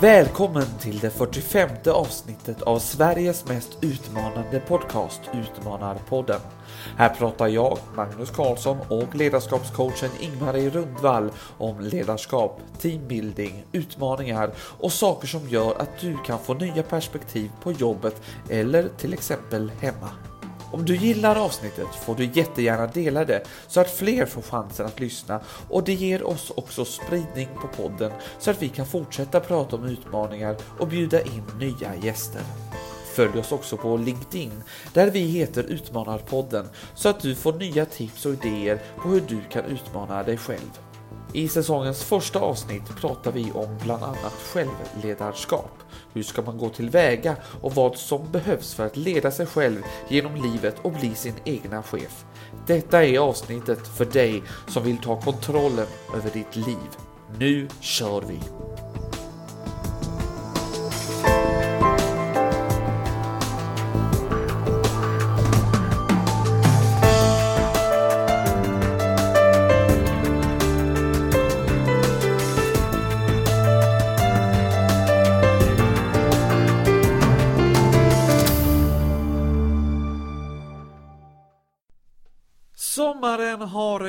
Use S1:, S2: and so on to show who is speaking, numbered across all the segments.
S1: Välkommen till det 45 avsnittet av Sveriges mest utmanande podcast Utmanarpodden. Här pratar jag, Magnus Karlsson och ledarskapscoachen Ingmarie Rundvall om ledarskap, teambuilding, utmaningar och saker som gör att du kan få nya perspektiv på jobbet eller till exempel hemma. Om du gillar avsnittet får du jättegärna dela det så att fler får chansen att lyssna och det ger oss också spridning på podden så att vi kan fortsätta prata om utmaningar och bjuda in nya gäster. Följ oss också på LinkedIn där vi heter Utmanarpodden så att du får nya tips och idéer på hur du kan utmana dig själv. I säsongens första avsnitt pratar vi om bland annat självledarskap. Hur ska man gå tillväga och vad som behövs för att leda sig själv genom livet och bli sin egna chef. Detta är avsnittet för dig som vill ta kontrollen över ditt liv. Nu kör vi!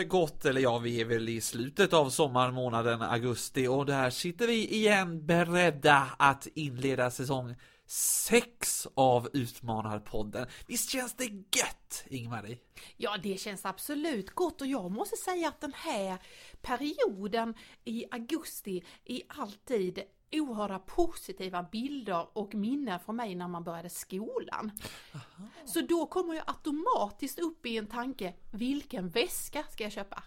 S1: Gått, eller ja, vi är väl i slutet av sommarmånaden augusti och där sitter vi igen beredda att inleda säsong 6 av Utmanarpodden. Visst känns det gött, Ingmarie?
S2: Ja, det känns absolut gott och jag måste säga att den här perioden i augusti är alltid oerhörda positiva bilder och minnen från mig när man började skolan. Aha. Så då kommer jag automatiskt upp i en tanke, vilken väska ska jag köpa?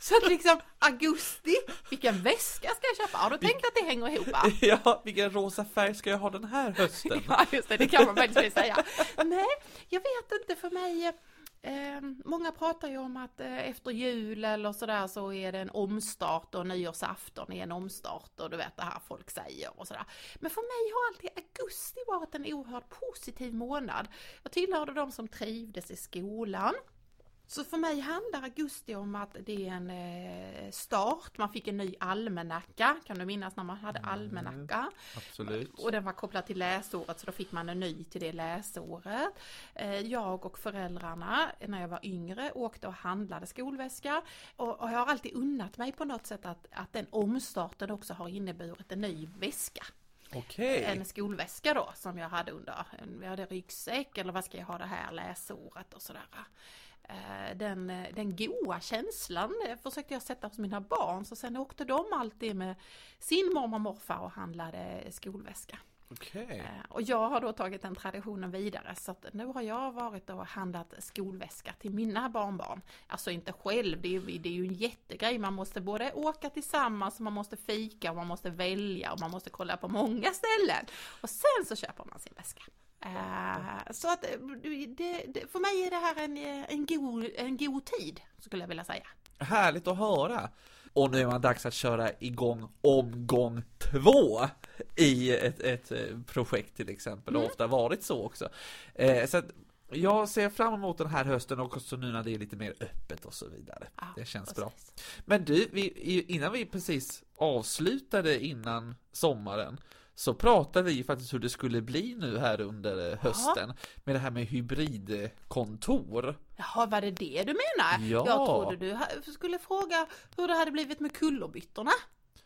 S2: Så att liksom augusti, vilken väska ska jag köpa? Ja, då tänker jag att det hänger ihop. Va?
S1: Ja, vilken rosa färg ska jag ha den här hösten?
S2: Ja, just det, det kan man faktiskt säga. Nej, jag vet inte för mig Eh, många pratar ju om att eh, efter jul eller sådär så är det en omstart och nyårsafton är en omstart och du vet det här folk säger och sådär. Men för mig har alltid augusti varit en oerhört positiv månad. Jag tillhörde de som trivdes i skolan. Så för mig handlar augusti om att det är en eh, start, man fick en ny almanacka, kan du minnas när man hade mm, almanacka?
S1: absolut.
S2: Och den var kopplad till läsåret så då fick man en ny till det läsåret. Eh, jag och föräldrarna när jag var yngre åkte och handlade skolväska och, jag har alltid unnat mig på något sätt att, att den omstarten också har inneburit en ny väska.
S1: Okay.
S2: En skolväska då som jag hade under, vi hade ryggsäck eller vad ska jag ha det här läsåret och sådär. Eh, den, eh, den goa känslan eh, försökte jag sätta hos mina barn så sen åkte de alltid med sin mormor och morfar och handlade skolväska.
S1: Okay.
S2: Och jag har då tagit den traditionen vidare så att nu har jag varit och handlat skolväska till mina barnbarn. Alltså inte själv, det är, ju, det är ju en jättegrej. Man måste både åka tillsammans, man måste fika och man måste välja och man måste kolla på många ställen. Och sen så köper man sin väska. Uh, så att det, det, för mig är det här en, en, god, en god tid, skulle jag vilja säga.
S1: Härligt att höra! Och nu är man dags att köra igång omgång två i ett, ett eh, projekt till exempel, mm. och ofta varit så också. Eh, så att jag ser fram emot den här hösten och också nu när det är lite mer öppet och så vidare. Ah, det känns precis. bra. Men du, vi, innan vi precis avslutade innan sommaren så pratade vi faktiskt hur det skulle bli nu här under eh, hösten Aha. med det här med hybridkontor.
S2: Jaha, var det det du menar?
S1: Ja.
S2: Jag trodde du skulle fråga hur det hade blivit med kullerbyttorna.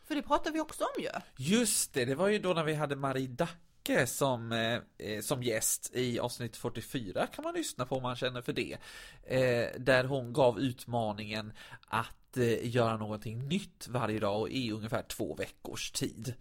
S2: För det pratade vi också om ju.
S1: Just det, det var ju då när vi hade Marie Dacke som, eh, eh som gäst i avsnitt 44 kan man lyssna på om man känner för det. Eh, där hon gav utmaningen att eh, göra någonting nytt varje dag och i ungefär två veckors tid.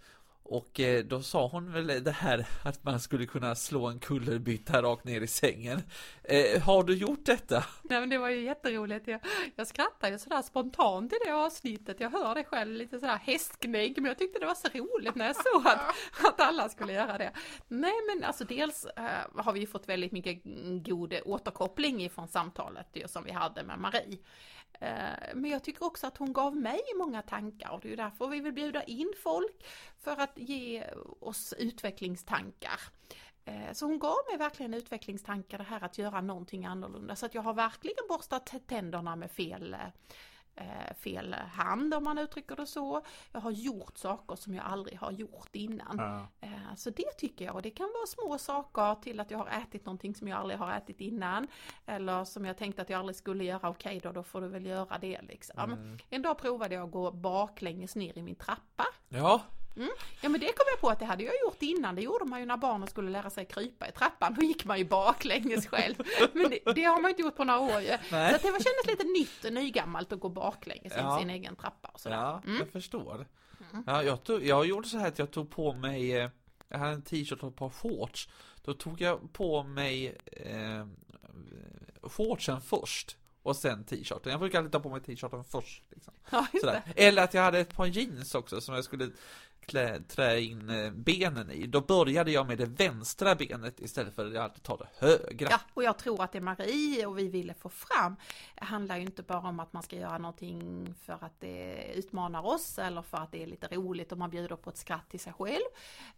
S1: Och eh, då sa hon väl det här att man skulle kunna slå en kullerbytta rakt ner i sängen. Eh, har du gjort detta?
S2: Nej men det var ju jätteroligt. Jag, jag skrattade ju sådär spontant i det avsnittet. Jag hör det själv lite sådär hästgnägg men jag tyckte det var så roligt när jag såg att, att alla skulle göra det. Nej men alltså dels äh, har vi ju fått väldigt mycket god återkoppling ifrån samtalet ju, som vi hade med Marie. Eh, men jag tycker också att hon gav mig många tankar och det är därför vi vill bjuda in folk för att ge oss utvecklingstankar. Eh, så hon gav mig verkligen utvecklingstankar det här att göra någonting annorlunda så att jag har verkligen borstat tänderna med fel eh, fel hand om man uttrycker det så. Jag har gjort saker som jag aldrig har gjort innan.
S1: Ja.
S2: Eh, Så det tycker jag och det kan vara små saker till att jag har ätit någonting som jag aldrig har ätit innan. Eller som jag tänkte att jag aldrig skulle göra, okej då, då får du väl göra det liksom.
S1: Mm.
S2: En dag provade jag att gå baklänges ner i min trappa.
S1: ja,
S2: Ja men det kom jag på att det hade jag gjort innan, det gjorde man ju när barnen skulle lära sig krypa i trappan, då gick man ju baklänges själv. Men det, det har man inte gjort på några år ju.
S1: Nej.
S2: Så att det var, kändes lite nytt och nygammalt att gå baklänges
S1: Ja.
S2: i sin egen trappa och sådär.
S1: ja
S2: Mm.
S1: jag förstår. Ja, jag, tog, jag gjorde så här att jag tog på mig, eh, jag hade en t-shirt och ett par shorts. Då tog jag på mig eh, shortsen först och sen t-shirten. Jag brukar alltid ta på mig t-shirten först. Liksom.
S2: Ja.
S1: Eller att jag hade ett par jeans också som jag skulle klä, trä in eh, benen i. Då började jag med det vänstra benet istället för att jag alltid tar det högra.
S2: Ja, och jag tror att det Marie och vi ville få fram handlar ju inte bara om att man ska göra någonting för att det utmanar oss eller för att det är lite roligt och man bjuder på ett skratt till sig själv.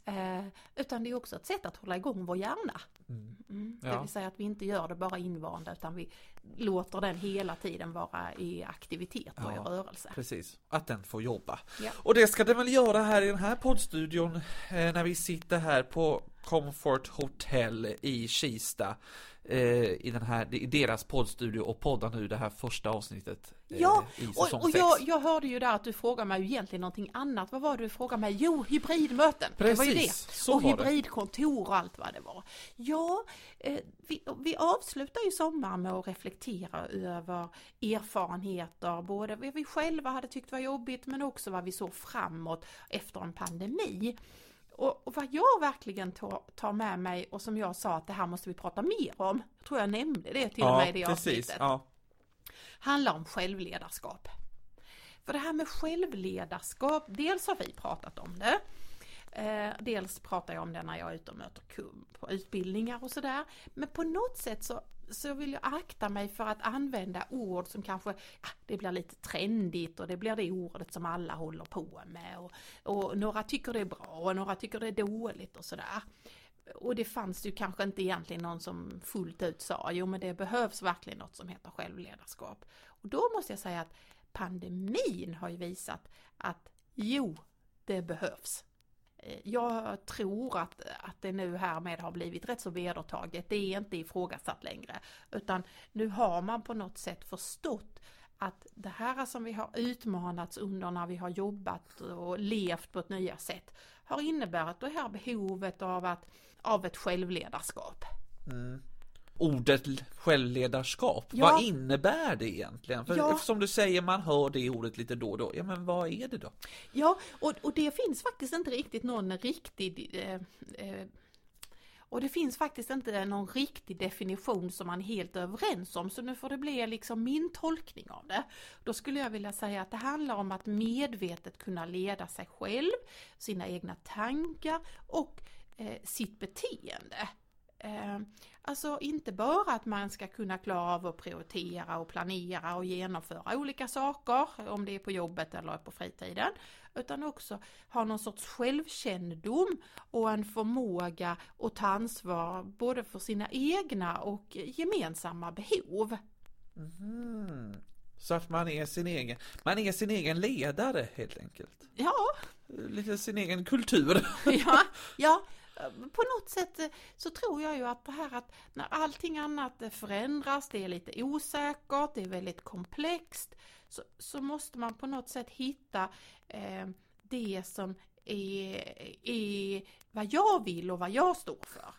S2: Eh, utan det är också ett sätt att hålla igång vår hjärna.
S1: Mm.
S2: Mm, det
S1: Ja.
S2: vill säga att vi inte gör det bara invanda utan vi låter den hela tiden vara i aktivitet och i
S1: Ja.
S2: rörelse.
S1: Precis, att den får jobba.
S2: Ja.
S1: Och det ska den väl göra här i den här poddstudion eh, när vi sitter här på Comfort Hotel i Kista. Eh, I den här, i deras poddstudio och poddar nu det här första avsnittet eh,
S2: Ja,
S1: i
S2: Och, och
S1: 6.
S2: jag, jag hörde ju där att du frågade mig egentligen någonting annat. Vad var det du frågade mig? Jo, hybridmöten. det var ju det.
S1: Precis, så
S2: och hybridkontor och allt vad det var. Ja, eh, vi, vi avslutar ju sommaren med att reflektera över erfarenheter, både vad vi själva hade tyckt var jobbigt men också vad vi såg framåt efter en pandemi. Och, och vad jag verkligen tar, tar med mig och som jag sa att det här måste vi prata mer om, jag tror jag nämnde det till och med i det
S1: precis.
S2: avsnittet
S1: Ja.
S2: handlar om självledarskap. För det här med självledarskap, dels har vi pratat om det. Eh, dels pratar jag om det när jag är ute och möter kund på utbildningar och sådär. Men på något sätt så, så vill jag akta mig för att använda ord som kanske, ja, det blir lite trendigt och det blir det ordet som alla håller på med. Och, och några tycker det är bra och några tycker det är dåligt och sådär. Och det fanns ju kanske inte egentligen någon som fullt ut sa, jo men det behövs verkligen något som heter självledarskap. Och då måste jag säga att pandemin har ju visat att jo, det behövs. Jag tror att, att det nu härmed har blivit rätt så vedertaget. Det är inte ifrågasatt längre. Utan nu har man på något sätt förstått att det här som vi har utmanats under när vi har jobbat och levt på ett nya sätt har inneburit det här behovet av, att, av ett självledarskap. Mm.
S1: Ordet självledarskap,
S2: Ja.
S1: vad innebär det egentligen? För
S2: Ja.
S1: som du säger, man hör det ordet lite då och då. Ja, men vad är det då?
S2: Ja, och, och det finns faktiskt inte riktigt någon riktig eh, eh, och det finns faktiskt inte någon riktig definition som man är helt överens om, så nu får det bli liksom min tolkning av det. Då skulle jag vilja säga att det handlar om att medvetet kunna leda sig själv, sina egna tankar och eh, sitt beteende. Eh, alltså inte bara att man ska kunna klara av att prioritera och planera och genomföra olika saker, om det är på jobbet eller på fritiden, utan också ha någon sorts självkännedom och en förmåga att ta ansvar både för sina egna och gemensamma behov.
S1: Mm. Så att man är sin egen, man är sin egen ledare helt enkelt.
S2: Ja,
S1: Lite sin egen kultur.
S2: ja, ja, på något sätt eh, så tror jag ju att det här att när allting annat eh, förändras, det är lite osäkert, det är väldigt komplext, så, så måste man på något sätt hitta eh, det som är, är vad jag vill och vad jag står för.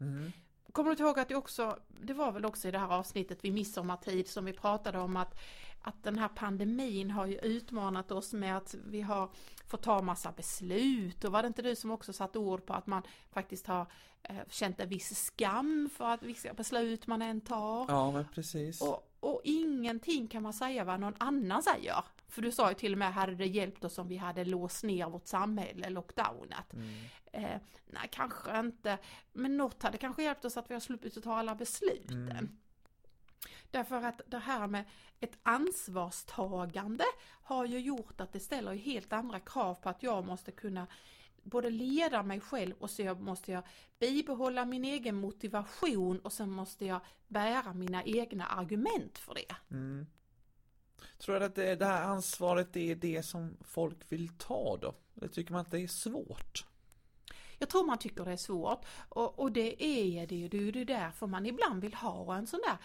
S1: Mm.
S2: Kommer du ihåg att det också, det var väl också i det här avsnittet vid midsommartid som vi pratade om att, att den här pandemin har ju utmanat oss med att vi har fått ta massa beslut och var det inte du som också satt ord på att man faktiskt har eh, känt en viss skam för att vissa beslut man än tar.
S1: Ja, men precis.
S2: Och, och ingenting kan man säga vad någon annan säger. För du sa ju till och med, hade det hjälpt oss om vi hade låst ner vårt samhälle, lockdownat?
S1: Mm.
S2: Eh, nej, kanske inte. Men något hade kanske hjälpt oss att vi har sluppit att ta alla besluten.
S1: Mm.
S2: Därför att det här med ett ansvarstagande har ju gjort att det ställer helt andra krav på att jag måste kunna både leda mig själv och så måste jag bibehålla min egen motivation och sen måste jag bära mina egna argument för det.
S1: Mm. Tror du att det, det här ansvaret är det som folk vill ta då? Eller tycker man att det är svårt?
S2: Jag tror man tycker det är svårt och, och det är det ju, det är ju därför man ibland vill ha en sån där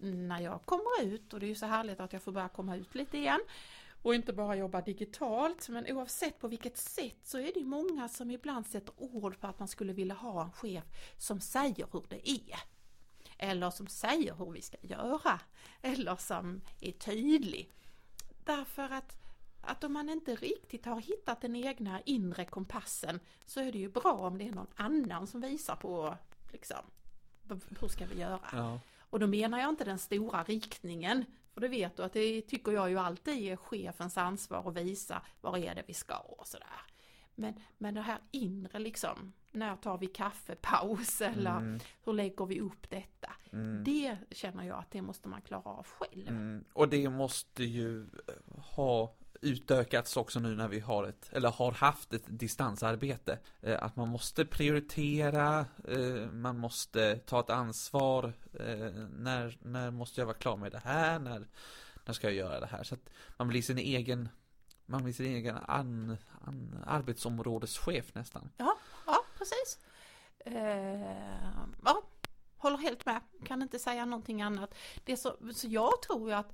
S2: när jag kommer ut och det är ju så härligt att jag får börja komma ut lite igen och inte bara jobba digitalt men oavsett på vilket sätt så är det många som ibland sätter ord på att man skulle vilja ha en chef som säger hur det är. Eller som säger hur vi ska göra. Eller som är tydlig. Därför att, att om man inte riktigt har hittat den egna inre kompassen så är det ju bra om det är någon annan som visar på liksom, hur ska vi göra?
S1: Ja.
S2: Och då menar jag inte den stora riktningen, för det vet du att det tycker jag ju alltid är chefens ansvar att visa var är det vi ska och sådär. Men, men det här inre liksom, när tar vi kaffepaus eller
S1: Mm.
S2: hur lägger vi upp detta?
S1: Mm.
S2: Det känner jag att det måste man klara av själv.
S1: Mm. Och det måste ju ha utökats också nu när vi har ett, eller har haft ett distansarbete. Eh, att man måste prioritera, eh, man måste ta ett ansvar. Eh, när, när måste jag vara klar med det här? När, när ska jag göra det här? Så att man blir sin egen, man blir sin egen an, an, arbetsområdeschef nästan.
S2: Ja, ja precis. Eh, ja, håller helt med. Kan inte säga någonting annat. Det är så, så jag tror ju att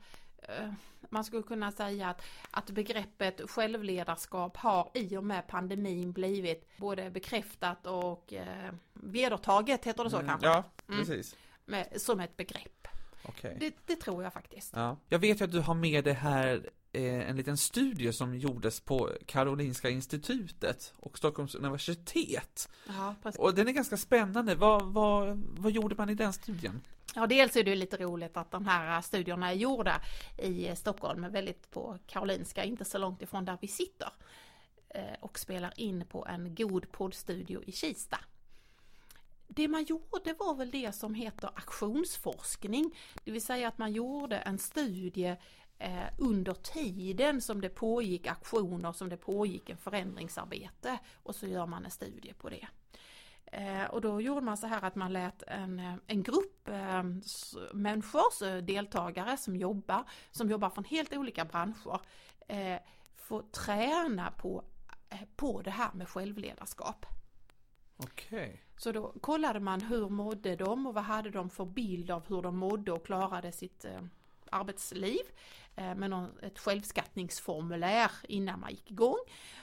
S2: man skulle kunna säga att, att begreppet självledarskap har i och med pandemin blivit både bekräftat och eh, vedertaget, heter det så
S1: Mm,
S2: kanske?
S1: Ja,
S2: Mm.
S1: precis.
S2: Med, som ett begrepp.
S1: Okej.
S2: Det, det tror jag faktiskt.
S1: Ja. Jag vet ju att du har med det här eh, en liten studie som gjordes på Karolinska institutet och Stockholms universitet.
S2: Ja, precis.
S1: Och den är ganska spännande. Vad, vad, vad gjorde man i den studien?
S2: Ja, dels är det ju lite roligt att de här äh, studierna är gjorda i äh, Stockholm, men väldigt på Karolinska, inte så långt ifrån där vi sitter. Äh, och spelar in på en god poddstudio i Kista. Det man gjorde var väl det som heter aktionsforskning, det vill säga att man gjorde en studie under tiden som det pågick aktioner, som det pågick en förändringsarbete och så gör man en studie på det. Eh, och då gjorde man så här att man lät en, eh, en grupp eh, människor, deltagare som jobbar, som jobbar från helt olika branscher, eh, få träna på, eh, på det här med självledarskap.
S1: Okej.
S2: Så då kollade man hur mådde de och vad hade de för bild av hur de mådde och klarade sitt arbetsliv med någon, ett självskattningsformulär innan man gick igång.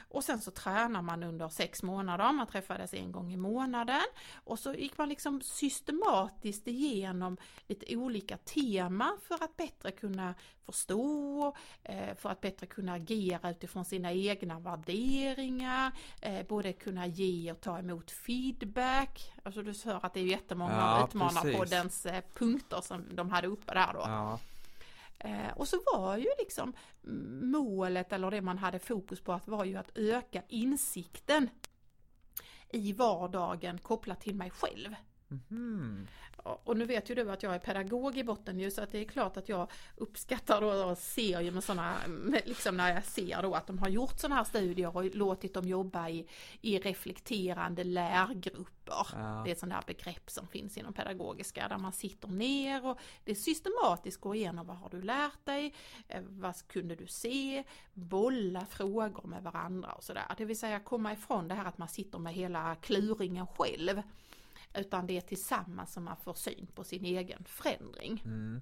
S2: Och sen så tränar man under sex månader, man träffades en gång i månaden och så gick man liksom systematiskt igenom lite olika teman för att bättre kunna förstå, eh, för att bättre kunna agera utifrån sina egna värderingar, eh, både kunna ge och ta emot feedback. Alltså du hör att det är jättemånga
S1: Ja,
S2: av Utmanarpoddens
S1: precis.
S2: eh, punkter som de hade uppe där då.
S1: Ja.
S2: Eh, och så var ju liksom målet eller det man hade fokus på att var ju att öka insikten i vardagen kopplat till mig själv.
S1: Mhm.
S2: Och nu vet ju du att jag är pedagog i botten ju så att det är klart att jag uppskattar och ser ju med sådana, liksom när jag ser då att de har gjort sådana här studier och låtit dem jobba i, i reflekterande lärgrupper.
S1: Ja.
S2: Det är ett sånt här begrepp som finns inom pedagogiska där man sitter ner och det systematiskt går igenom vad har du lärt dig, eh, vad kunde du se, bolla frågor med varandra och sådär. Det vill säga komma ifrån det här att man sitter med hela kluringen själv. Utan det är tillsammans som man får syn på sin egen förändring.
S1: Mm.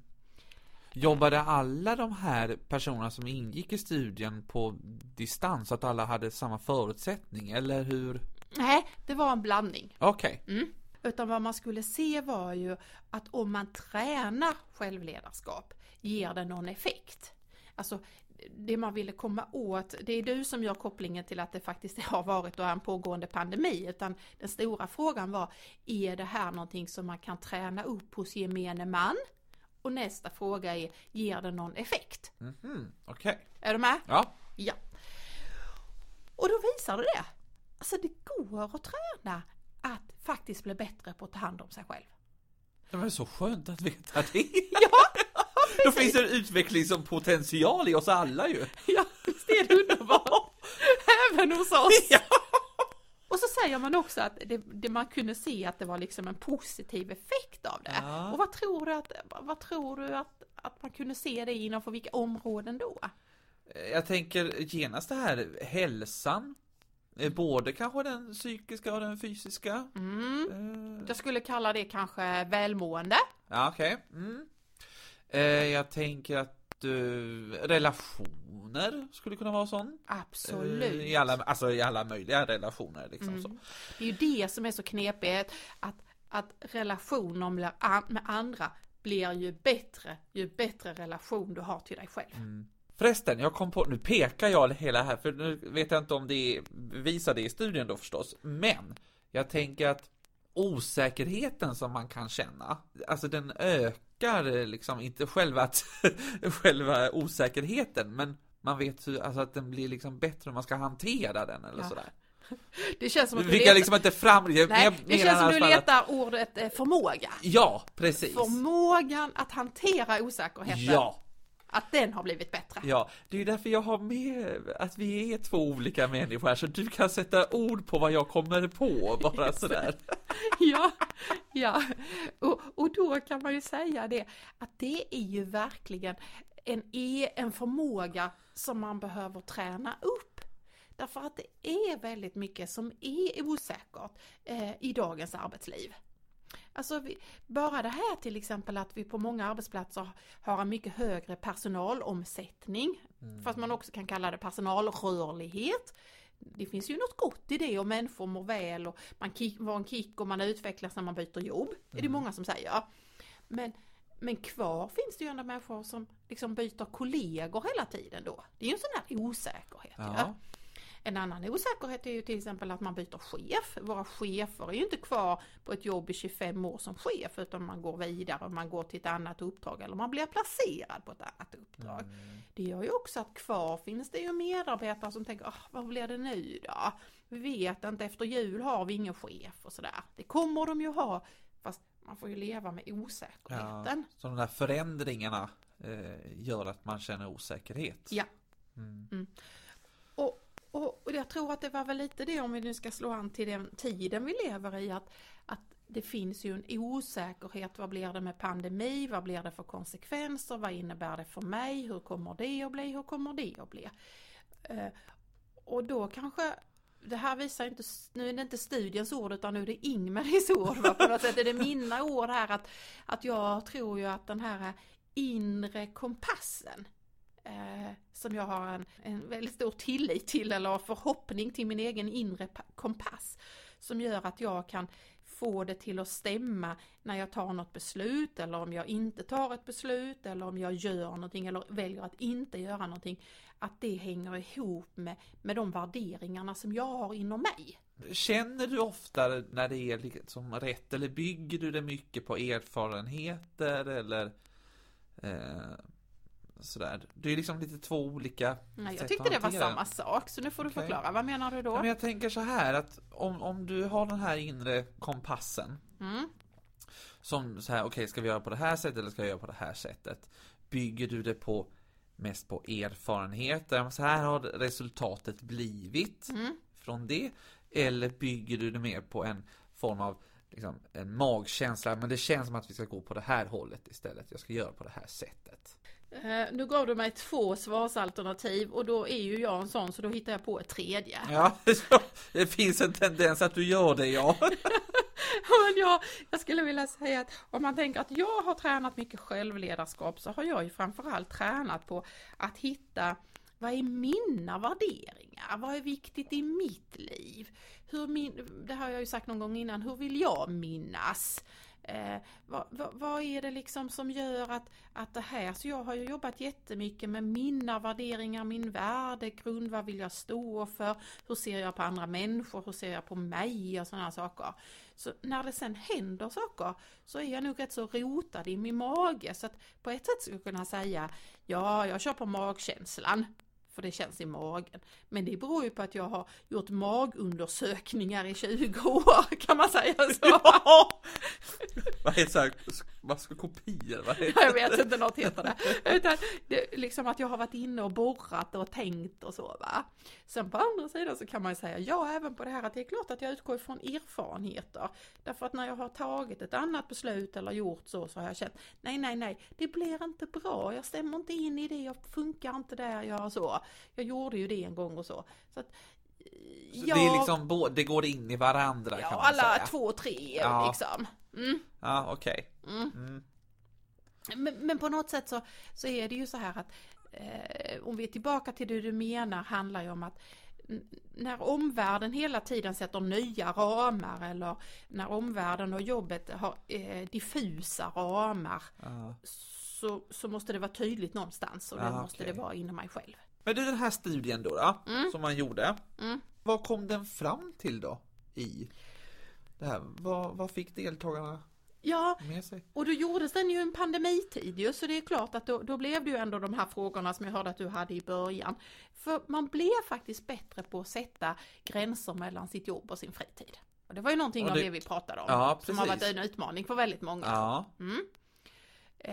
S1: Jobbade alla de här personerna som ingick i studien på distans, att alla hade samma förutsättning, eller hur?
S2: Nej, det var en blandning.
S1: Okej.
S2: Mm. Utan vad man skulle se var ju att om man tränar självledarskap ger det någon effekt. Alltså det man ville komma åt, det är du som gör kopplingen till att det faktiskt har varit och är en pågående pandemi, utan den stora frågan var, är det här någonting som man kan träna upp hos gemene man? Och nästa fråga är, ger det någon effekt?
S1: Mhm. Okej.
S2: Är du med?
S1: Ja.
S2: Ja. Och då visar det det. Alltså det går att träna att faktiskt bli bättre på att ta hand om sig själv.
S1: Det var så skönt att veta det.
S2: Ja,
S1: Då finns det en utveckling som potential i oss alla ju.
S2: ja visst är det underbart. Även hos oss.
S1: Ja.
S2: Och så säger man också att det, det man kunde se att det var liksom en positiv effekt av det.
S1: Ja.
S2: Och vad tror du att, vad tror du att, att man kunde se det inom för vilka områden då?
S1: Jag tänker genast det här hälsan. Eh, Både kanske den psykiska och den fysiska.
S2: Mm.
S1: Eh,
S2: Jag skulle kalla det kanske välmående.
S1: Ja, okej. Mm. Eh, jag tänker att eh, relationer skulle kunna vara sån.
S2: Absolut.
S1: Eh, I alla, alltså i alla möjliga relationer liksom
S2: Mm.
S1: så.
S2: Det är ju det som är så knepigt, att, att relationer med, an- med andra blir ju bättre ju bättre relation du har till dig själv.
S1: Mm. Förresten, jag kom på, nu pekar jag hela här, för nu vet jag inte om det visar det i studien då förstås, men jag tänker att osäkerheten som man kan känna, alltså den ökar eh, liksom inte själva, att, själva osäkerheten, men man vet hur, alltså att den blir liksom bättre hur man ska hantera den eller
S2: Ja.
S1: sådär.
S2: Det känns som att du letar,
S1: liksom inte fram,
S2: nej,
S1: jag
S2: det
S1: menar
S2: känns som
S1: i
S2: du
S1: alla fall att-
S2: letar ordet eh, förmåga.
S1: Ja, precis.
S2: Förmågan att hantera osäkerheten,
S1: Ja,
S2: att den har blivit bättre.
S1: Ja, det är ju därför jag har med att vi är två olika människor här, så du kan sätta ord på vad jag kommer på, bara sådär.
S2: Ja, ja. Och, då kan man ju säga det att det är ju verkligen en, e- en förmåga som man behöver träna upp. Därför att det är väldigt mycket som är osäkert eh, i dagens arbetsliv. Alltså vi, bara det här till exempel att vi på många arbetsplatser har en mycket högre personalomsättning. Fast man också kan kalla det personalrörlighet. Det finns ju något gott i det och människor mår väl och man kick, får en kick och man utvecklas när man byter jobb. Det är det många som säger. Men, men kvar finns det ju ändå människor som liksom byter kollegor hela tiden då. Det är ju en sån här osäkerhet. Ja.
S1: Ja.
S2: En annan osäkerhet är ju till exempel att man byter chef. Våra chefer är ju inte kvar på ett jobb i 25 år som chef utan man går vidare och man går till ett annat uppdrag eller man blir placerad på ett annat uppdrag. Det gör ju också att kvar finns det ju medarbetare som tänker, ah, vad blir det nu då? Vi vet inte, efter jul har vi ingen chef och sådär. Det kommer de ju ha, fast man får ju leva med osäkerheten.
S1: Så de där förändringarna eh, gör att man känner osäkerhet.
S2: Ja.
S1: Mm.
S2: Och, och, och jag tror att det var väl lite det om vi nu ska slå an till den tiden vi lever i att, att det finns ju en osäkerhet. Vad blir det med pandemi? Vad blir det för konsekvenser? Vad innebär det för mig? Hur kommer det att bli? Hur kommer det att bli? Eh, och då kanske det här visar inte, nu är det inte studiens ord utan nu är det Ingmaris ord. Va? På något sätt är det mina ord här att, att jag tror ju att den här inre kompassen eh, som jag har en, en väldigt stor tillit till eller förhoppning till min egen inre kompass som gör att jag kan få det till att stämma när jag tar något beslut eller om jag inte tar ett beslut eller om jag gör någonting eller väljer att inte göra någonting. Att det hänger ihop med, med de värderingarna som jag har inom mig.
S1: Känner du ofta när det är liksom rätt eller bygger du det mycket på erfarenheter eller eh, sådär? Det är liksom lite två olika
S2: Nej, jag tyckte det var samma sak så nu får du
S1: Okej.
S2: förklara. Vad menar du då?
S1: Ja, men jag tänker så här att om, om du har den här inre kompassen
S2: Mm.
S1: som så här, okej ska vi göra på det här sättet eller ska vi göra på det här sättet? Bygger du det på mest på erfarenheter? Så här har resultatet blivit
S2: Mm.
S1: från det. Eller bygger du det mer på en form av liksom, en magkänsla? Men det känns som att vi ska gå på det här hållet istället. Jag ska göra på det här sättet.
S2: Eh, nu gav du mig två svarsalternativ och då är ju jag en sån så då hittar jag på ett tredje.
S1: Ja, det finns en tendens att du gör det ja.
S2: Men jag, jag skulle vilja säga att om man tänker att jag har tränat mycket självledarskap så har jag ju framförallt tränat på att hitta vad är mina värderingar? Vad är viktigt i mitt liv? Hur min, det har jag ju sagt någon gång innan, hur vill jag minnas? Eh, vad, vad, vad är det liksom som gör att, att det här, så jag har ju jobbat jättemycket med mina värderingar, min värdegrund, vad vill jag stå för, hur ser jag på andra människor, hur ser jag på mig och sådana saker. Så när det sen händer saker så är jag nog rätt så rotad i min mage så att på ett sätt skulle jag kunna säga ja, jag kör på magkänslan för det känns i magen. Men det beror ju på att jag har gjort magundersökningar i 20 år, kan man säga så?
S1: Vad heter så här, maskokopier? Vad heter
S2: Jag vet inte, något heter det. Utan det, liksom att jag har varit inne och borrat och tänkt och så va. Sen på andra sidan så kan man ju säga ja även på det här att det är klart att jag utgår ifrån erfarenheter. Därför att när jag har tagit ett annat beslut eller gjort så så har jag känt nej nej nej det blir inte bra, jag stämmer inte in i det, jag funkar inte där, jag så. Jag gjorde ju det en gång och så. så att,
S1: ja, det är liksom, det går in i varandra
S2: ja,
S1: kan man
S2: alla
S1: säga.
S2: två, tre ja. liksom. Mm.
S1: Ja, okej. Okay. Mm. Mm.
S2: Men, men, på något sätt så, så är det ju så här att eh, om vi är tillbaka till det du menar handlar ju om att när omvärlden hela tiden sätter nya ramar eller när omvärlden och jobbet har eh, diffusa ramar uh. så, så måste det vara tydligt någonstans och uh, det måste okay. det vara inom mig själv.
S1: Men du den här studien då, då mm. som man gjorde, mm. vad kom den fram till då i det här? Vad, vad fick deltagarna
S2: Ja, och då gjordes den ju en pandemitid ju, så det är klart att då, då blev det ju ändå de här frågorna som jag hörde att du hade i början. För man blev faktiskt bättre på att sätta gränser mellan sitt jobb och sin fritid. Och det var ju någonting det, av det vi pratade om,
S1: ja,
S2: som har varit en utmaning för väldigt många.
S1: Ja. Mm.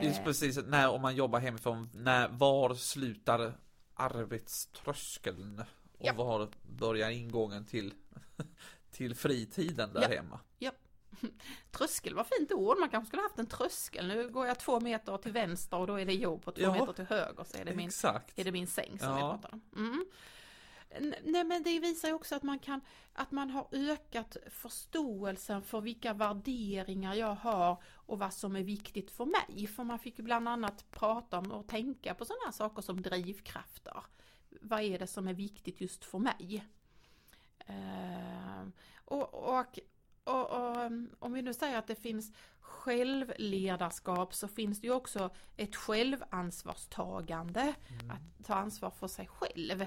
S1: Just precis, när om man jobbar hemifrån, när, var slutar arbetströskeln? Och ja. var börjar ingången till, till fritiden där
S2: ja.
S1: hemma?
S2: Ja. Tröskel var fint ord, man kanske skulle haft en tröskel. Nu går jag två meter till vänster och då är det jobb och två ja, meter till höger så är det min, är det min säng som ja. vi pratar om. Mm. Nej men det visar ju också att man kan, att man har ökat förståelsen för vilka värderingar jag har och vad som är viktigt för mig. För man fick ju bland annat prata om och tänka på sådana här saker som drivkrafter. Vad är det som är viktigt just för mig? Uh, och, och och, och, om vi nu säger att det finns självledarskap så finns det ju också ett självansvarstagande. Mm. Att ta ansvar för sig själv.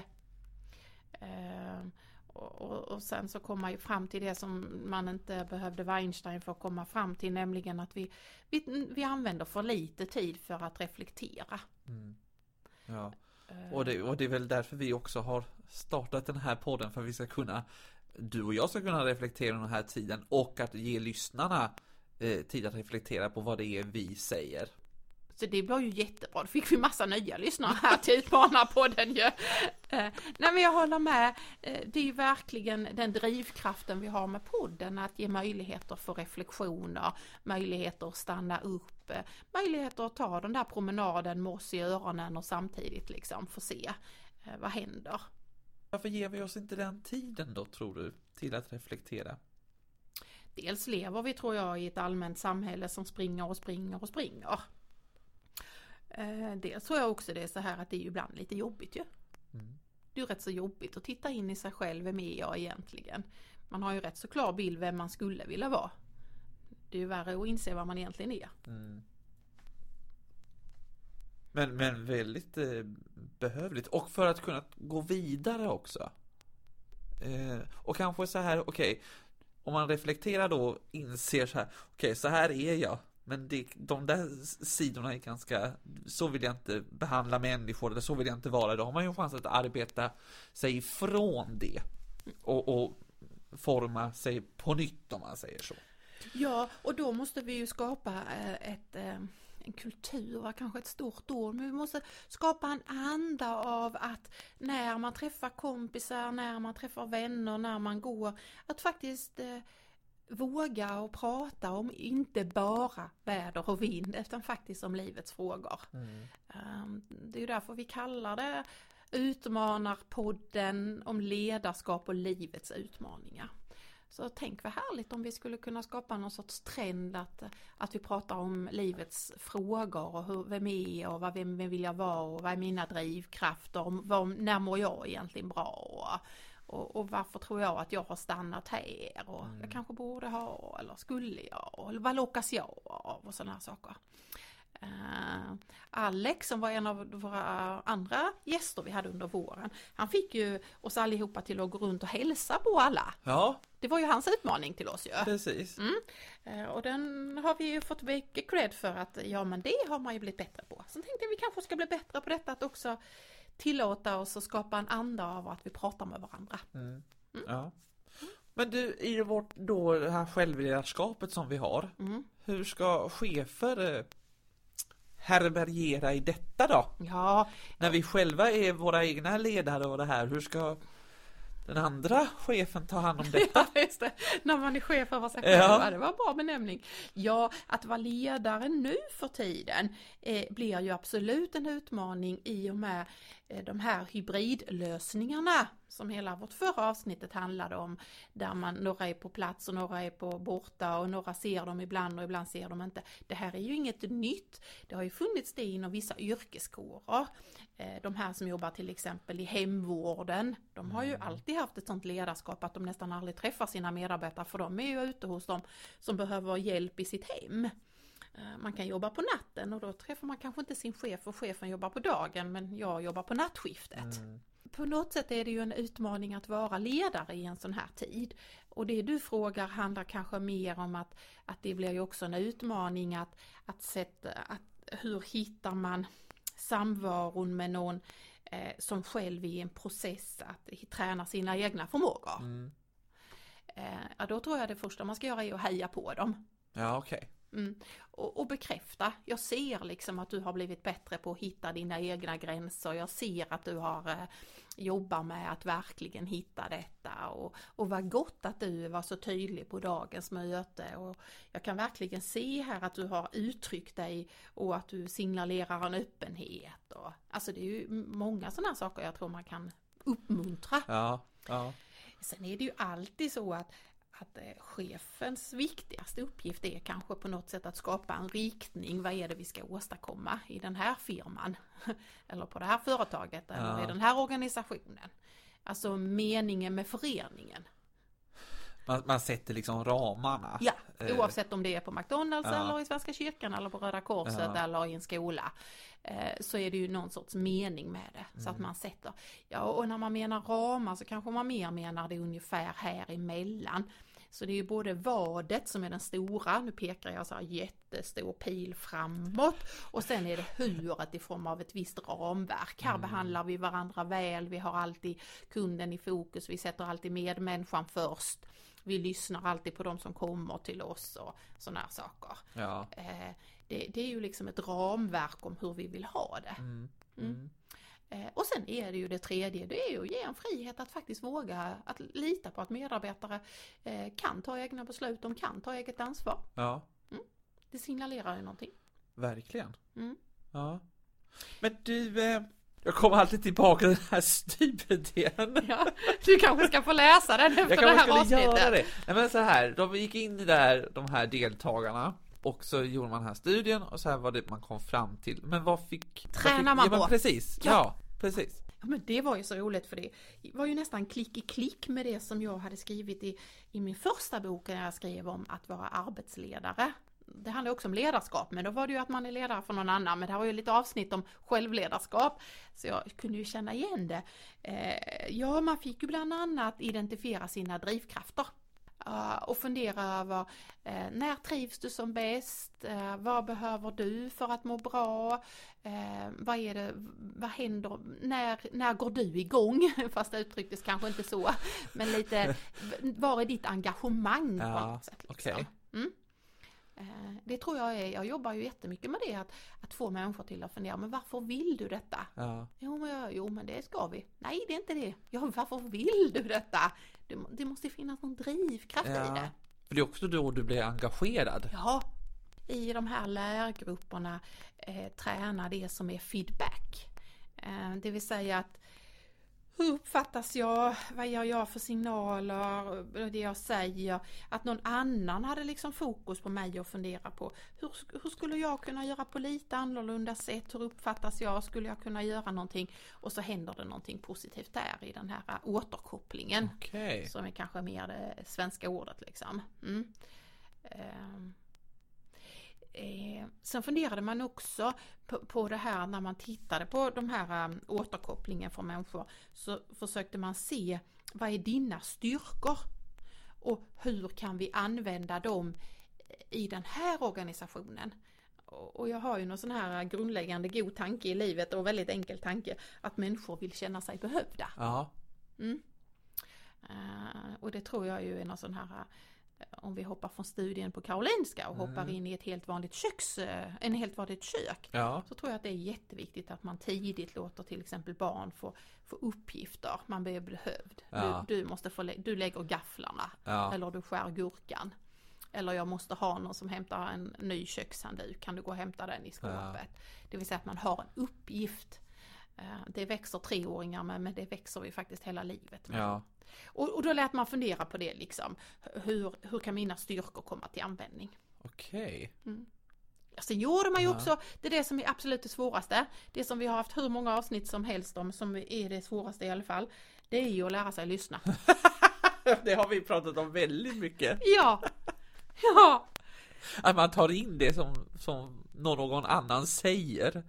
S2: Uh, och, och, sen så kommer man ju fram till det som man inte behövde vara Einstein för att komma fram till, nämligen att vi, vi, vi använder för lite tid för att reflektera. Mm.
S1: Ja, uh. och det, och det är väl därför vi också har startat den här podden, för att vi ska kunna du och jag ska kunna reflektera den här tiden och att ge lyssnarna eh, tid att reflektera på vad det är vi säger.
S2: Så det var ju jättebra, då fick vi massa nya lyssnare här till Utmanarpodden ju. Eh, nej men jag håller med, eh, det är ju verkligen den drivkraften vi har med podden, att ge möjligheter för reflektioner, möjligheter att stanna upp, eh, möjligheter att ta den där promenaden med oss i öronen och samtidigt liksom få se vad händer.
S1: Varför ger vi oss inte den tiden då, tror du, till att reflektera?
S2: Dels lever vi, tror jag, i ett allmänt samhälle som springer och springer och springer. Eh, dels tror jag också det är så här att det är ju ibland lite jobbigt ju. Mm. Det är ju rätt så jobbigt att titta in i sig själv, vem är jag egentligen? Man har ju rätt så klar bild vem man skulle vilja vara. Det är ju värre att inse vad man egentligen är. Mm.
S1: Men, men väldigt eh, behövligt. Och för att kunna gå vidare också. Eh, och kanske så här, okej. Okay, om man reflekterar då och inser så här, okej, okay, så här är jag. Men det, de där sidorna är ganska, så vill jag inte behandla människor, eller så vill jag inte vara. Då har man ju en chans att arbeta sig ifrån det. Och, och forma sig på nytt om man säger så.
S2: Ja, och då måste vi ju skapa eh, ett eh, en kultur var kanske ett stort ord, men vi måste skapa en anda av att när man träffar kompisar, när man träffar vänner, när man går, att faktiskt eh, våga och prata om inte bara väder och vind utan faktiskt om livets frågor. Mm. Um, det är ju därför vi kallar det Utmanarpodden om ledarskap och livets utmaningar. Så tänk vad härligt om vi skulle kunna skapa någon sorts trend att, att vi pratar om livets frågor och hur, vem är jag och vad, vem vill jag vara och vad är mina drivkrafter och vad, när mår jag egentligen bra och, och, och, varför tror jag att jag har stannat här och mm. jag kanske borde ha eller skulle jag och vad lockas jag av och sådana här saker. Uh, Alex som var en av våra andra gäster vi hade under våren. Han fick ju oss allihopa till att gå runt och hälsa på alla.
S1: Ja.
S2: Det var ju hans utmaning till oss ju.
S1: Precis.
S2: Mm. Uh, och den har vi ju fått mycket cred för att ja men det har man ju blivit bättre på. Så tänkte jag vi kanske ska bli bättre på detta att också tillåta oss att skapa en anda av att vi pratar med varandra.
S1: Mm. Ja. Men du, i vårt då det här självledarskapet som vi har,
S2: Mm.
S1: hur ska chefer eh, härbärgera i detta då?
S2: Ja,
S1: När vi själva är våra egna ledare och det här, hur ska den andra chefen ta hand om detta?
S2: Ja, just det. När man är chef över sig själv. Ja. Det var en bra benämning. Ja, att vara ledare nu för tiden eh, blir ju absolut en utmaning i och med de här hybridlösningarna som hela vårt förra avsnittet handlade om. Där man, några är på plats och några är på borta och några ser dem ibland och ibland ser de inte. Det här är ju inget nytt. Det har ju funnits det inom vissa yrkeskårer. Eh, De här som jobbar till exempel i hemvården, de har ju alltid haft ett sånt ledarskap att de nästan aldrig träffar sina medarbetare för de är ju ute hos dem som behöver hjälp i sitt hem. Eh, Man kan jobba på natten och då träffar man kanske inte sin chef och chefen jobbar på dagen men jag jobbar på nattskiftet. På något sätt är det ju en utmaning att vara ledare i en sån här tid. Och det du frågar handlar kanske mer om att, att det blir ju också en utmaning att, att sätta, att hur hittar man samvaron med någon eh, som själv är i en process att träna sina egna förmågor.
S1: Mm.
S2: Eh, ja, då tror jag det första man ska göra är att heja på dem.
S1: Ja, okej.
S2: Mm. Och, och bekräfta. Jag ser liksom att du har blivit bättre på att hitta dina egna gränser. Jag ser att du har eh, jobbar med att verkligen hitta detta och, och vad gott att du var så tydlig på dagens möte och jag kan verkligen se här att du har uttryckt dig och att du signalerar en öppenhet och alltså det är ju många sådana saker jag tror man kan uppmuntra.
S1: Ja, ja.
S2: Sen är det ju alltid så att, att eh, chefens viktigaste uppgift är kanske på något sätt att skapa en riktning. Vad är det vi ska åstadkomma i den här firman? Eller på det här företaget eller
S1: Ja.
S2: i den här organisationen. Alltså meningen med föreningen.
S1: Man, man sätter liksom ramarna.
S2: Ja,
S1: Eh,
S2: oavsett om det är på McDonalds
S1: ja.
S2: eller i Svenska kyrkan eller på Röda Korset
S1: Ja.
S2: eller i en skola. eh, Så är det ju någon sorts mening med det. Så att
S1: Mm.
S2: man sätter, ja och när man menar ramar så kanske man mer menar det ungefär här emellan. Så det är ju både vadet som är den stora, nu pekar jag så här jättestor pil framåt och sen är det huret i form av ett visst ramverk. Här
S1: Mm.
S2: behandlar vi varandra väl, vi har alltid kunden i fokus, vi sätter alltid medmänniskan först. Vi lyssnar alltid på de som kommer till oss och sådana här saker.
S1: Ja.
S2: Eh, det, det är ju liksom ett ramverk om hur vi vill ha det.
S1: Mm.
S2: Mm.
S1: Mm.
S2: Eh, och sen är det ju det tredje, det är ju att ge en frihet att faktiskt våga att lita på att medarbetare eh, kan ta egna beslut, de kan ta eget ansvar.
S1: Ja,
S2: Det signalerar ju någonting.
S1: verkligen.
S2: Mm.
S1: Ja. Men du, eh, jag kommer alltid tillbaka till den här stipendelen.
S2: Ja, du kanske ska få läsa den efter
S1: Jag
S2: det här
S1: kanske skulle göra
S2: avsnittet.
S1: det. Nej men så här, de gick in i där, de här deltagarna. Och så gjorde man den här studien och så här var det man kom fram till. Men vad fick... vad
S2: Tränar
S1: fick,
S2: man
S1: ja,
S2: på?
S1: Precis, ja.
S2: Ja
S1: precis.
S2: Ja, men det var ju så roligt för det var ju nästan klick i klick med det som jag hade skrivit i, i min första bok när jag skrev om att vara arbetsledare. Det handlar också om ledarskap, men då var det ju att man är ledare för någon annan. Men det här var ju lite avsnitt om självledarskap, så jag kunde ju känna igen det. Eh, ja, man fick ju bland annat identifiera sina drivkrafter. Uh, och fundera över eh, när trivs du som bäst? Eh, vad behöver du för att må bra? Eh, vad är det, vad händer, när, när går du igång? Fast det uttrycktes kanske inte så. Men lite, var är ditt engagemang på
S1: Ja,
S2: något sätt? Liksom.
S1: okej.
S2: Mm. Eh, Det tror jag är, jag jobbar ju jättemycket med det, att, att få människor till att fundera, men varför vill du detta?
S1: Ja.
S2: Jo men, jag- jo men det ska vi. Nej det är inte det. Ja varför vill du detta? Det, det måste finnas någon drivkraft i
S1: ja.
S2: det.
S1: För det är också då du blir engagerad.
S2: Ja. I de här lärgrupperna eh, träna det som är feedback. Eh, det vill säga att hur uppfattas jag? Vad gör jag för signaler? Det jag säger. Att någon annan hade liksom fokus på mig och fundera på hur, hur skulle jag kunna göra på lite annorlunda sätt? Hur uppfattas jag? Skulle jag kunna göra någonting? Och så händer det någonting positivt där i den här återkopplingen.
S1: Okej.
S2: Som är kanske mer det svenska ordet liksom. Mm. Ehm. Eh, sen funderade man också på, på det här när man tittade på de här um, återkopplingen från människor så försökte man se vad är dina styrkor och hur kan vi använda dem i den här organisationen? och jag har ju någon sån här grundläggande god tanke i livet och väldigt enkel tanke att människor vill känna sig behövda.
S1: Ja.
S2: Mm. Eh, och det tror jag ju är någon sån här eh, om vi hoppar från studien på Karolinska och hoppar
S1: Mm.
S2: in i ett helt vanligt köks, eh, en helt vanligt kök.
S1: Ja.
S2: Så tror jag att det är jätteviktigt att man tidigt låter till exempel barn få, få uppgifter. Man blir behövd.
S1: Ja.
S2: Du, du, måste få, du lägger gafflarna.
S1: Ja.
S2: Eller du skär gurkan. Eller jag måste ha någon som hämtar en ny kökshandduk. Kan du gå och hämta den i skåpet? Det vill säga att man har en uppgift. Eh, Det växer treåringar med, men det växer vi faktiskt hela livet med.
S1: Ja.
S2: Och, och då lät man fundera på det liksom. Hur, hur kan mina styrkor komma till användning?
S1: Okej.
S2: Sen gjorde man ju
S1: Ja.
S2: också, det är det som är absolut det svåraste, det som vi har haft hur många avsnitt som helst om, som är det svåraste i alla fall, det är ju att lära sig lyssna.
S1: Det har vi pratat om väldigt mycket.
S2: Ja, ja,
S1: Att man tar in det som, som någon annan säger.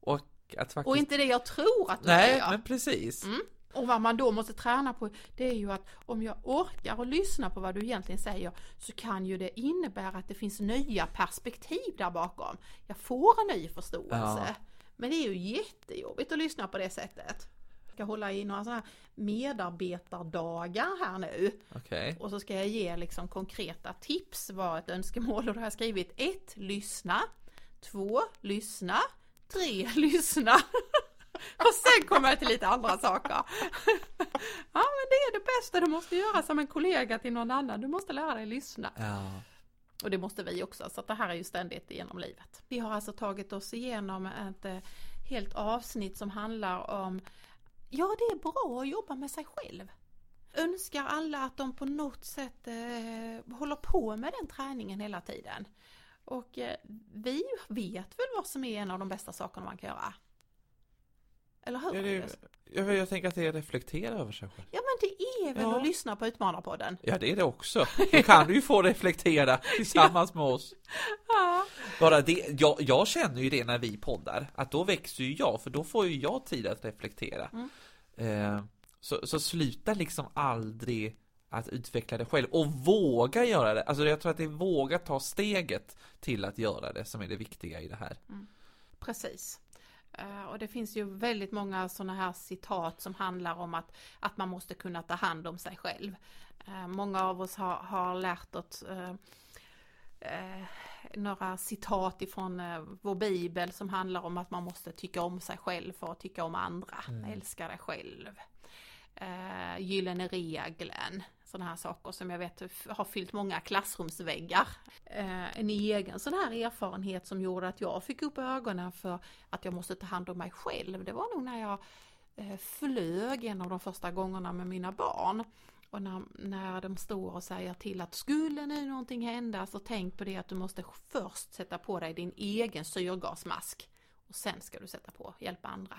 S1: Och att faktiskt...
S2: och inte det jag tror att du
S1: Nej,
S2: säger.
S1: men precis.
S2: Mm. Och vad man då måste träna på, det är ju att om jag orkar att lyssna på vad du egentligen säger så kan ju det innebära att det finns nya perspektiv där bakom. Jag får en ny förståelse.
S1: Ja.
S2: Men det är ju jättejobbigt att lyssna på det sättet. Jag ska hålla i några sådana här medarbetardagar här nu.
S1: Okej.
S2: Och så ska jag ge liksom konkreta tips var ett önskemål och då har jag skrivit 1. Lyssna 2. Lyssna 3. Lyssna Och sen kommer jag till lite andra saker. Ja men det är det bästa du måste göra som en kollega till någon annan. Du måste lära dig lyssna.
S1: Ja.
S2: Och det måste vi också, så det här är ju ständigt genom livet. Vi har alltså tagit oss igenom ett eh, helt avsnitt som handlar om Ja, det är bra att jobba med sig själv. Önskar alla att de på något sätt eh, håller på med den träningen hela tiden. Och eh, vi vet väl vad som är en av de bästa sakerna man kan göra. Eller hur?
S1: Ja, det, jag, jag tänker att det är reflektera över sig själv.
S2: ja men det är väl
S1: Ja.
S2: att lyssna på Utmanarpodden.
S1: Ja, det är det också. Då kan du ju få reflektera tillsammans med oss.
S2: Ja.
S1: Bara det, jag, jag känner ju det när vi poddar, att då växer ju jag, för då får ju jag tid att reflektera.
S2: Mm.
S1: Eh, så, så sluta liksom aldrig att utveckla det själv och våga göra det. Alltså jag tror att det är våga ta steget till att göra det som är det viktiga i det här.
S2: Precis. Eh, Och det finns ju väldigt många sådana här citat som handlar om att, att man måste kunna ta hand om sig själv. Eh, Många av oss har, har lärt oss eh, eh, några citat ifrån eh, vår bibel som handlar om att man måste tycka om sig själv för att tycka om andra. Älska dig själv. Eh, gyllene regeln. Sådana här saker som jag vet har fyllt många klassrumsväggar. Eh, en egen sån här erfarenhet som gjorde att jag fick upp ögonen för att jag måste ta hand om mig själv. Det var nog när jag eh, flög en av de första gångerna med mina barn. Och när, när de står och säger till att skulle nu någonting hända så tänk på det att du måste först sätta på dig din egen syrgasmask. Och sen ska du sätta på, hjälpa andra.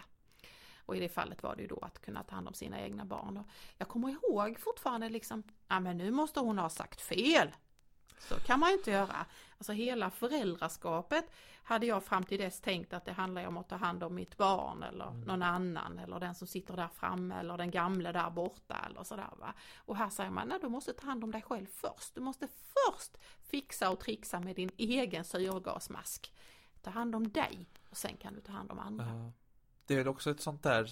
S2: Och i det fallet var det ju då att kunna ta hand om sina egna barn. Och jag kommer ihåg fortfarande liksom, ja men nu måste hon ha sagt fel. Så kan man ju inte göra. Alltså hela föräldraskapet hade jag fram till dess tänkt att det handlar om att ta hand om mitt barn eller någon annan eller den som sitter där framme eller den gamle där borta eller sådär va. Och här säger man, nej du måste ta hand om dig själv först. Du måste först fixa och trixa med din egen syrgasmask. Ta hand om dig och sen kan du ta hand om andra.
S1: Ja. Det är också ett sånt där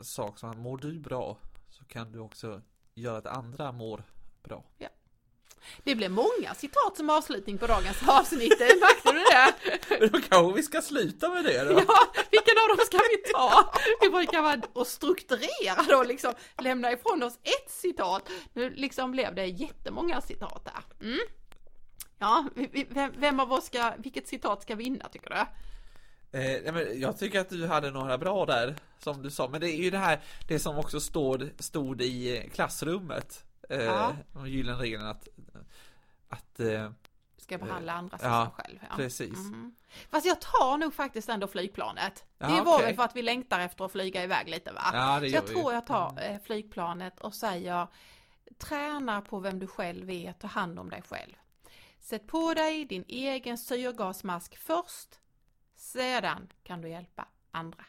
S1: sak som att mår du bra så kan du också göra att andra mår bra.
S2: Det blev många citat som avslutning på dagens avsnitt, märkte du det?
S1: Men då kanske vi ska sluta med det då?
S2: Ja, vilken av dem ska vi ta? Vi brukar vara och strukturera och liksom lämna ifrån oss ett citat. Nu liksom blev det jättemånga citat där. Mm. Ja, vem, vem av oss ska, vilket citat ska vinna tycker du?
S1: Eh, jag tycker att du hade några bra där, som du sa, men det är ju det här, det som också stod, stod i klassrummet, eh,
S2: Ja.
S1: om gyllene regeln att, att eh,
S2: Ska behandla andra som
S1: ja,
S2: själv. Ja.
S1: precis.
S2: Mm. Fast jag tar nog faktiskt ändå flygplanet.
S1: Ja,
S2: det var
S1: okej.
S2: väl för att vi längtar efter att flyga iväg lite va?
S1: Ja, det
S2: Så jag tror jag tar eh, flygplanet och säger Träna på vem du själv är, ta hand om dig själv. Sätt på dig din egen syrgasmask först. Sedan kan du hjälpa andra.